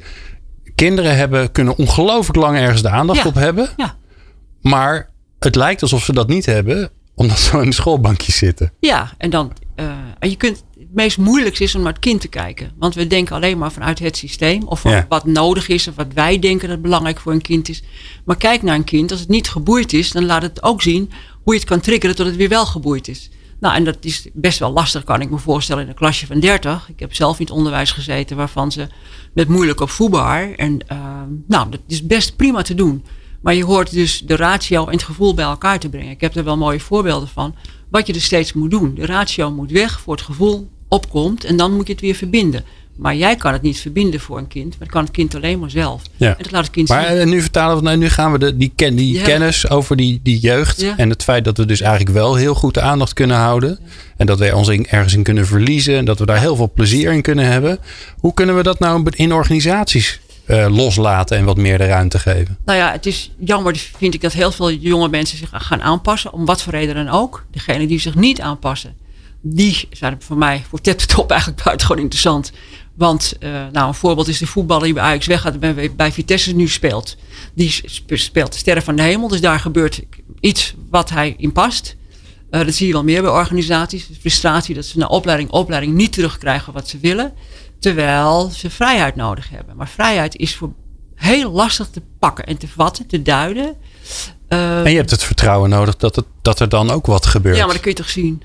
Kinderen hebben, kunnen ongelooflijk lang ergens de aandacht Ja. op hebben. Ja. Maar het lijkt alsof ze dat niet hebben. Omdat ze in de schoolbankjes zitten. Ja, en dan. en je kunt. Het meest moeilijkste is om naar het kind te kijken. Want we denken alleen maar vanuit het systeem. Of Ja. wat nodig is. Of wat wij denken dat belangrijk voor een kind is. Maar kijk naar een kind. Als het niet geboeid is, dan laat het ook zien hoe je het kan triggeren tot het weer wel geboeid is. Nou, en dat is best wel lastig, kan ik me voorstellen, in een klasje van 30. Ik heb zelf in het onderwijs gezeten waarvan ze met moeilijk op voetbaar. En eh, nou, dat is best prima te doen. Maar je hoort dus de ratio en het gevoel bij elkaar te brengen. Ik heb er wel mooie voorbeelden van. Wat je er steeds moet doen. De ratio moet weg voor het gevoel opkomt. En dan moet je het weer verbinden. Maar jij kan het niet verbinden voor een kind. Maar dat kan het kind alleen maar zelf. Ja. En dat laat het kind Maar zien. eh, nu vertalen we, nou, nu gaan we de, die, ken, die Ja. kennis over die, die jeugd. Ja. En het feit dat we dus eigenlijk wel heel goed de aandacht kunnen houden. En dat wij ons in- ergens in kunnen verliezen. En dat we daar heel veel plezier in kunnen hebben. Hoe kunnen we dat nou in organisaties eh, loslaten en wat meer de ruimte geven? Nou ja, het is jammer, vind ik, dat heel veel jonge mensen zich gaan aanpassen. Om wat voor reden dan ook. Degenen die zich niet aanpassen, die zijn voor mij voor tip top eigenlijk buitengewoon interessant. Want eh, nou, een voorbeeld is de voetballer die bij Ajax weggaat en bij, Vitesse nu speelt. Die sp- speelt Sterren van de Hemel. Dus daar gebeurt iets wat hij in past. Eh, dat zie je wel meer bij organisaties. De frustratie dat ze na opleiding, opleiding niet terugkrijgen wat ze willen. Terwijl ze vrijheid nodig hebben. Maar vrijheid is voor heel lastig te pakken en te vatten, te duiden. Eh, En je hebt het vertrouwen nodig dat, het, dat er dan ook wat gebeurt. ja, maar dat kun je toch zien.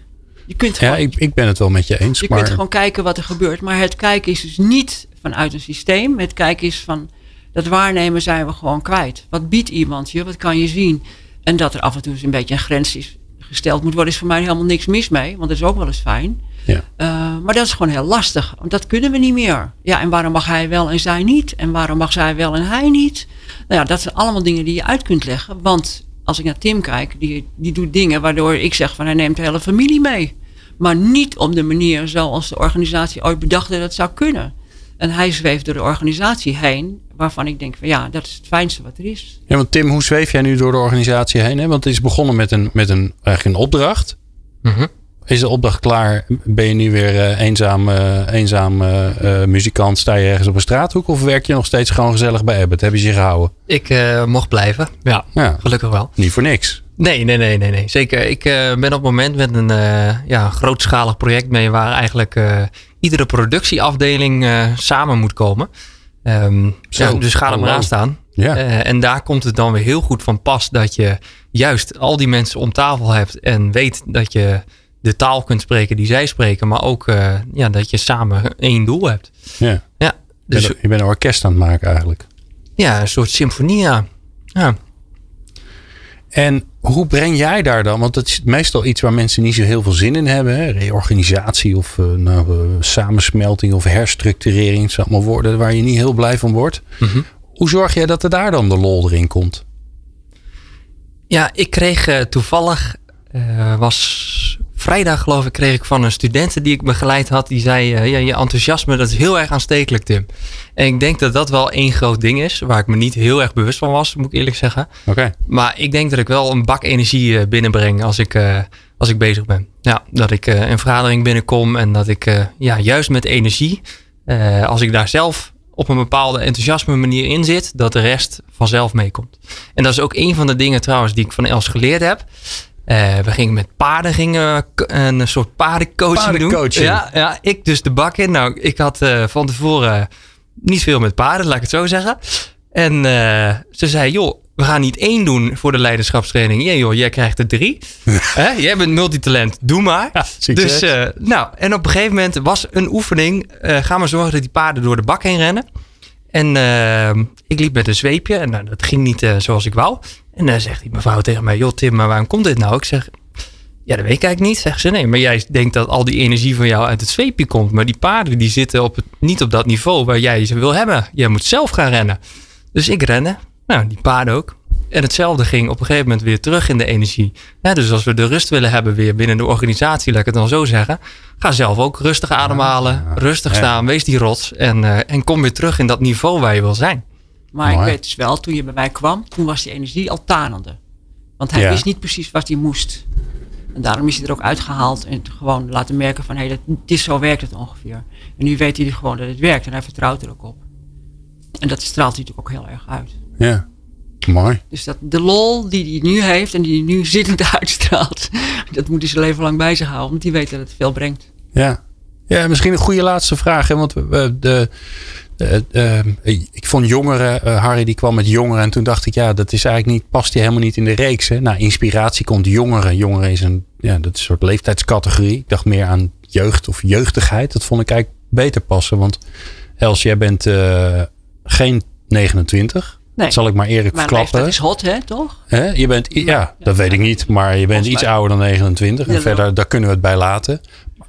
Je kunt Ja, ik, ik ben het wel met je eens. je maar kunt gewoon kijken wat er gebeurt. Maar het kijken is dus niet vanuit een systeem. Het kijken is van dat waarnemen zijn we gewoon kwijt. Wat biedt iemand je? Wat kan je zien? En dat er af en toe eens een beetje een grens is gesteld moet worden, is voor mij helemaal niks mis mee. Want dat is ook wel eens fijn. Ja. Uh, maar dat is gewoon heel lastig. Want dat kunnen we niet meer. Ja, en waarom mag hij wel en zij niet? En waarom mag zij wel en hij niet? Nou ja, dat zijn allemaal dingen die je uit kunt leggen. Want als ik naar Tim kijk, die, die doet dingen waardoor ik zeg van hij neemt de hele familie mee. Maar niet op de manier zoals de organisatie ooit bedacht dat het zou kunnen. En hij zweeft door de organisatie heen, waarvan ik denk van ja, dat is het fijnste wat er is. ja, want Tim, hoe zweef jij nu door de organisatie heen? Hè? Want het is begonnen met een, met een, eigenlijk een opdracht. Mhm. Is de opdracht klaar? Ben je nu weer eh, eenzaam, eh, eenzaam eh, muzikant? Sta je ergens op een straathoek? Of werk je nog steeds gewoon gezellig bij Abbott? Hebben ze je gehouden? Ik mocht blijven. Ja, Ja, gelukkig wel. niet voor niks. Nee, nee, nee, nee, nee. Zeker. Ik ben op het moment met een ja, grootschalig project mee waar eigenlijk iedere productieafdeling samen moet komen. Zo, ja, dus ga er maar hallo. aan staan. Ja. En daar komt het dan weer heel goed van pas dat je juist al die mensen om tafel hebt en weet dat je de taal kunt spreken die zij spreken, maar ook eh, ja, dat je samen één doel hebt. ja. Ja, Dus, je bent een orkest aan het maken eigenlijk. ja, een soort symfonie. Ja. Ja. En hoe breng jij daar dan? Want dat is meestal iets waar mensen niet zo heel veel zin in hebben. Hè? Reorganisatie of eh, nou, eh, samensmelting of herstructurering. Zijn allemaal woorden waar je niet heel blij van wordt. Mhm. Hoe zorg jij dat er daar dan de lol erin komt? Ja, ik kreeg toevallig, was vrijdag geloof ik, kreeg ik van een student die ik begeleid had. Die zei, eh, ja, je enthousiasme dat is heel erg aanstekelijk Tim. En ik denk dat dat wel één groot ding is, waar ik me niet heel erg bewust van was, moet ik eerlijk zeggen. Oké. Maar ik denk dat ik wel een bak energie eh, binnenbreng als ik, eh, als ik bezig ben. Ja, dat ik een vergadering binnenkom en dat ik ja, juist met energie, als ik daar zelf op een bepaalde enthousiasme manier in zit, dat de rest vanzelf meekomt. En dat is ook een van de dingen trouwens die ik van Els geleerd heb. Eh, we gingen met paarden gingen we een soort paardencoaching doen. Ja, ja, ik dus de bak in. Nou, ik had eh, van tevoren niet veel met paarden, laat ik het zo zeggen. En eh, ze zei, joh, we gaan niet één doen voor de leiderschapstraining. Ja joh, jij krijgt er drie. Hè? Jij bent multitalent, doe maar. succes. dus, eh, nou, en op een gegeven moment was een oefening. eh ga maar zorgen dat die paarden door de bak heen rennen. En eh, ik liep met een zweepje en nou, dat ging niet eh, zoals ik wou. En dan zegt die mevrouw tegen mij, joh Tim, maar waarom komt dit nou? Ik zeg, ja, dat weet ik eigenlijk niet. Zegt ze, nee, maar jij denkt dat al die energie van jou uit het zweepje komt. Maar die paarden die zitten op het, niet op dat niveau waar jij ze wil hebben. Jij moet zelf gaan rennen. Dus ik rende. Nou, die paarden ook. En hetzelfde ging op een gegeven moment weer terug in de energie. Ja, dus als we de rust willen hebben weer binnen de organisatie, laat ik het dan zo zeggen. Ga zelf ook rustig ademhalen, rustig ja. staan, wees die rots. En, eh, en kom weer terug in dat niveau waar je wil zijn. Maar Mooi. ik weet dus wel, toen je bij mij kwam, toen was die energie al tanende. Want hij Ja. wist niet precies wat hij moest. En daarom is hij er ook uitgehaald en gewoon laten merken van, hé, hey, dat- dit zo werkt het ongeveer. En nu weet hij gewoon dat het werkt en hij vertrouwt er ook op. En dat straalt hij natuurlijk ook heel erg uit. Ja. Mooi. Dus dat, de lol die hij nu heeft en die hij nu zittend uitstraalt, dat moet hij zijn leven lang bij zich houden. Want die weet dat het veel brengt. Ja. Ja, misschien een goede laatste vraag. Hè? Want we, we- de, eh, ik vond jongeren, eh, Harry die kwam met jongeren. En toen dacht ik, ja, dat is eigenlijk niet, past die helemaal niet in de reeks. Hè? Nou, inspiratie komt jongeren. Jongeren is een, ja, dat is een soort leeftijdscategorie. Ik dacht meer aan jeugd of jeugdigheid. Dat vond ik eigenlijk beter passen. Want Els, jij bent eh, geen 29. Nee. Dat zal ik maar eerlijk Mijn verklappen. leeftijd is hot, hè, toch? Hè? Je bent, ja, dat weet ik niet, maar je bent iets ouder dan 29. En verder, daar kunnen we het bij laten.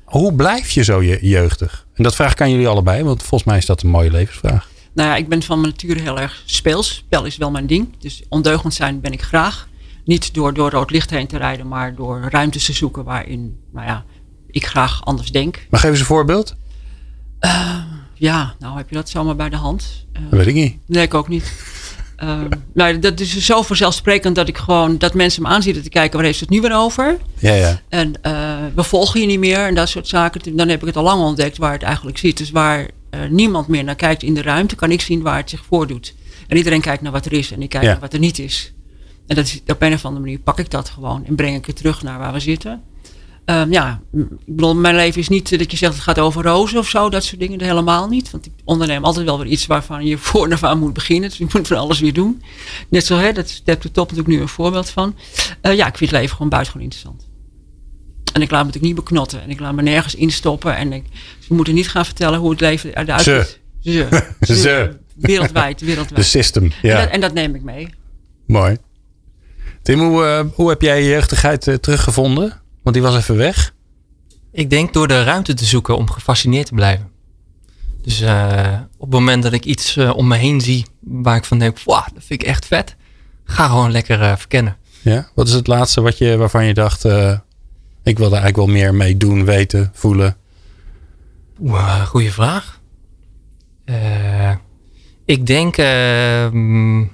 Hoe blijf je zo je, jeugdig? En dat vraag ik aan jullie allebei, want volgens mij is dat een mooie levensvraag. Nou ja, ik ben van mijn nature heel erg speels. Spel is wel mijn ding. Dus ondeugend zijn ben ik graag. Niet door, door rood licht heen te rijden, maar door ruimtes te zoeken waarin, nou ja, ik graag anders denk. Maar geef eens een voorbeeld. Ja, nou heb je dat zomaar bij de hand. Dat weet ik niet. nee, ik ook niet. Ehm, nou, dat is zo vanzelfsprekend dat ik gewoon, dat mensen me aanzien te kijken, waar heeft het nu weer over? Ja, ja. En eh, we volgen je niet meer en dat soort zaken. Dan heb ik het al lang ontdekt waar het eigenlijk zit. Dus waar eh, niemand meer naar kijkt in de ruimte, kan ik zien waar het zich voordoet. En iedereen kijkt naar wat er is en ik kijk Ja. naar wat er niet is. En dat is, op een of andere manier pak ik dat gewoon en breng ik het terug naar waar we zitten. Ehm, ja, ik bedoel, mijn leven is niet eh, dat je zegt het gaat over rozen of zo, dat soort dingen helemaal niet. Want ik onderneem altijd wel weer iets waarvan je voor en aan moet beginnen. Dus je moet van alles weer doen. Net zo, hè, dat Step to Top natuurlijk nu een voorbeeld van. Eh, ja, ik vind het leven gewoon buitengewoon interessant. En ik laat me natuurlijk niet beknotten. En ik laat me nergens instoppen. En ik, ze moeten niet gaan vertellen hoe het leven eruit ziet. Ze. Ze. Wereldwijd, De wereldwijd. system. En, Ja, dat, en dat neem ik mee. mooi. Tim, hoe, eh, hoe heb jij je jeugdigheid teruggevonden? Want die was even weg. Ik denk door de ruimte te zoeken om gefascineerd te blijven. Dus eh, op het moment dat ik iets eh, om me heen zie waar ik van denk, wow, dat vind ik echt vet. Ga gewoon lekker eh, verkennen. Ja. Wat is het laatste wat je, waarvan je dacht, ik wil er eigenlijk wel meer mee doen, weten, voelen? Oeh, goeie vraag. Ik denk, eh, mm,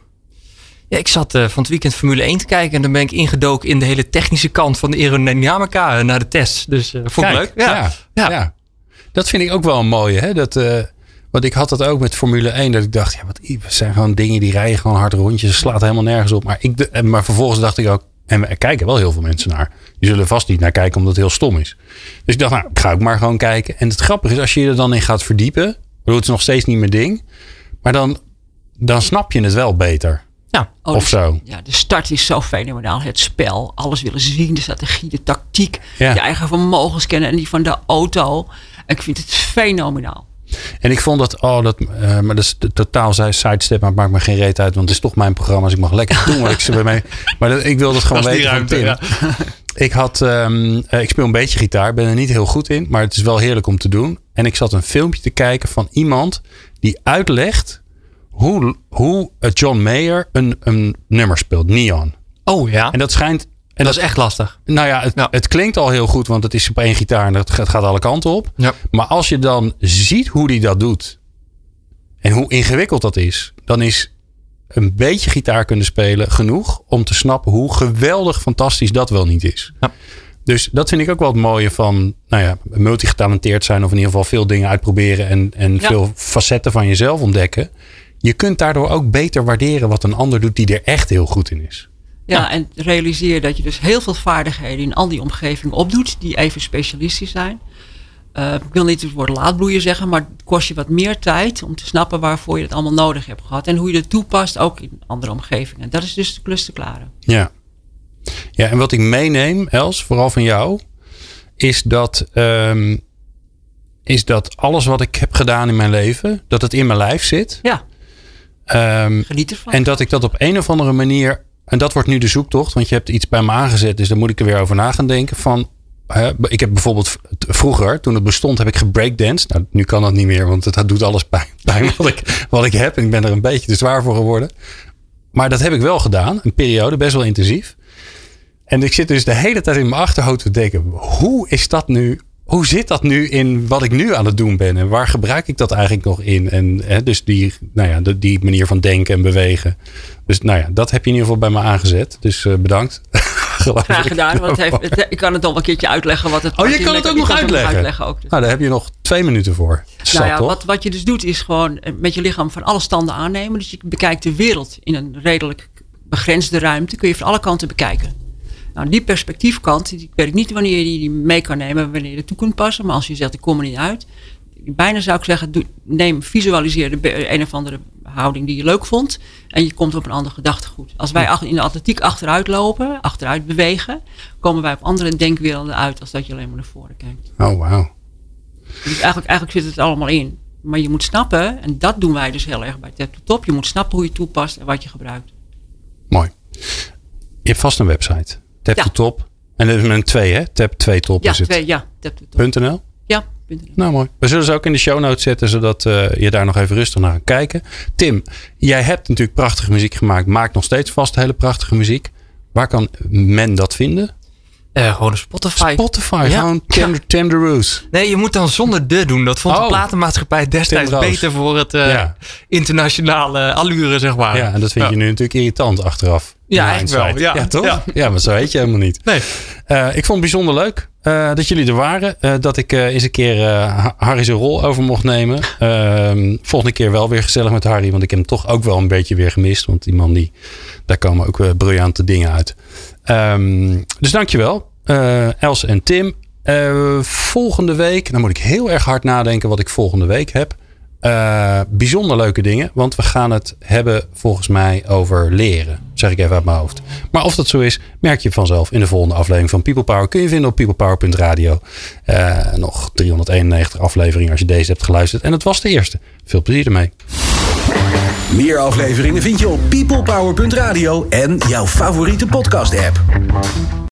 ja, ik zat eh, van het weekend Formule 1 te kijken en dan ben ik ingedoken in de hele technische kant van de aerodynamica eh, naar de test. Dus eh vond ik leuk. Ja. Ja, Ja. Dat vind ik ook wel een mooie. Hè? Dat, want ik had dat ook met Formule 1. Dat ik dacht, ja, wat zijn gewoon dingen die rijden gewoon hard rondjes. Slaat helemaal nergens op. Maar, ik, maar vervolgens dacht ik ook, en er kijken wel heel veel mensen naar. Die zullen vast niet naar kijken omdat het heel stom is. Dus ik dacht, nou, ik ga ook maar gewoon kijken. En het grappige is, als je je er dan in gaat verdiepen. Ik bedoel, het is nog steeds niet mijn ding. Maar dan dan snap je het wel beter. Ja. Oh, of dus- zo. Ja, de start is zo fenomenaal. Het spel, alles willen zien, de strategie, de tactiek, Ja. je eigen vermogens kennen en die van de auto. Ik vind het fenomenaal. En ik vond dat, oh, dat, eh, maar dat is de- totaal zij sidestep, maar het maakt me geen reet uit, want het is toch mijn programma, dus ik mag lekker doen wat ik ze bij mij. Maar dat, ik wil dat gewoon Dat is die weten van. Ik had, ehm, eh, ik speel een beetje gitaar, ben er niet heel goed in, maar het is wel heerlijk om te doen. En ik zat een filmpje te kijken van iemand die uitlegt hoe, hoe John Mayer een, een nummer speelt, Neon. Oh ja. En dat schijnt. En dat is echt lastig. Nou ja het, Ja. het klinkt al heel goed, want het is op één gitaar en het gaat, gaat alle kanten op. Ja. Maar als je dan ziet hoe hij dat doet en hoe ingewikkeld dat is, dan is een beetje gitaar kunnen spelen genoeg om te snappen hoe geweldig fantastisch dat wel niet is. Ja. Dus dat vind ik ook wel het mooie van nou ja, multigetalenteerd zijn of in ieder geval veel dingen uitproberen en, en Ja. veel facetten van jezelf ontdekken. Je kunt daardoor ook beter waarderen wat een ander doet die er echt heel goed in is. Ja, en realiseer dat je dus heel veel vaardigheden in al die omgevingen opdoet, die even specialistisch zijn. Eh, ik wil niet het woord laadbloeien zeggen, maar het kost je wat meer tijd om te snappen waarvoor je het allemaal nodig hebt gehad. En hoe je het toepast ook in andere omgevingen. Dat is dus de klus te klaren. Ja. Ja, en wat ik meeneem, Els, vooral van jou, is dat, ehm, is dat alles wat ik heb gedaan in mijn leven, dat het in mijn lijf zit. Ja, Ehm, geniet ervan. en dat ik dat op een of andere manier, en dat wordt nu de zoektocht, want je hebt iets bij me aangezet, dus daar moet ik er weer over na gaan denken. Van, hè, ik heb bijvoorbeeld vroeger, toen het bestond, heb ik gebreakdanced. Nou, nu kan dat niet meer, want het doet alles pijn, pijn wat, ik, wat ik heb. En ik ben er een beetje te zwaar voor geworden. Maar dat heb ik wel gedaan, een periode, best wel intensief. En ik zit dus de hele tijd in mijn achterhoofd te denken: hoe is dat nu? Hoe zit dat nu in wat ik nu aan het doen ben? En waar gebruik ik dat eigenlijk nog in? En hè, dus die, nou ja, de- die manier van denken en bewegen. Dus nou ja, dat heb je in ieder geval bij me aangezet. Dus eh, bedankt. Graag gedaan, want het heeft, het- ik kan het al een keertje uitleggen wat het Oh, je kan het ook nog kan uitleggen? ook. Dus. Nou, daar heb je nog twee minuten voor. Zat, Nou ja, wat, wat je dus doet is gewoon eh, met je lichaam van alle standen aannemen. Dus je bekijkt de wereld in een redelijk begrensde ruimte. Kun je van alle kanten bekijken. Nou, die perspectiefkant, die- ik weet niet wanneer je die mee kan nemen, wanneer je er toe kunt passen. Maar als je zegt, ik kom er niet uit. Bijna zou ik zeggen, doe, neem, visualiseer de, een of andere houding die je leuk vond. En je komt op een ander gedachtegoed. Als wij in de atletiek achteruit lopen, achteruit bewegen, komen wij op andere denkwerelden uit als dat je alleen maar naar voren kijkt. Oh, wauw. Dus eigenlijk, eigenlijk zit het allemaal in. Maar je moet snappen, en dat doen wij dus heel erg bij Tap to Top. Je moet snappen hoe je toepast en wat je gebruikt. Mooi. Je hebt vast een website. Tap Ja. to top. En dat is met een 2, hè? Tap 2 top Ja, is het. twee, ja, Tap to Top. .nl? Ja, punt NL. Nou, mooi. We zullen ze ook in de show notes zetten, zodat eh, je daar nog even rustig naar kan kijken. Tim, jij hebt natuurlijk prachtige muziek gemaakt. Maakt nog steeds vast hele prachtige muziek. Waar kan men dat vinden? Eh, gewoon een Spotify. Spotify, Ja. gewoon Tender, tender Roots. Nee, je moet dan zonder de doen. Dat vond Oh. de platenmaatschappij destijds Roos. beter voor het eh, Ja. internationale allure, zeg maar. Ja, en dat vind Ja. je nu natuurlijk irritant achteraf. Ja, eigenlijk wel, ja. toch? Ja. Ja. maar zo weet je helemaal niet. Nee. Eh, ik vond het bijzonder leuk eh, dat jullie er waren. Eh, dat ik eens een keer Harry zijn rol over mocht nemen. Ehm, volgende keer wel weer gezellig met Harry. Want ik heb hem toch ook wel een beetje weer gemist. Want die man, die, daar komen ook briljante dingen uit. Ehm, dus dankjewel. Els en Tim. Volgende week, dan moet ik heel erg hard nadenken wat ik volgende week heb. Eh, bijzonder leuke dingen, want we gaan het hebben volgens mij over leren. Zeg ik even uit mijn hoofd. Maar of dat zo is, merk je vanzelf in de volgende aflevering van People Power. Kun je vinden op peoplepower.radio. Eh, nog 391 afleveringen als je deze hebt geluisterd. En het was de eerste. Veel plezier ermee. Meer afleveringen vind je op peoplepower.radio en jouw favoriete podcast app.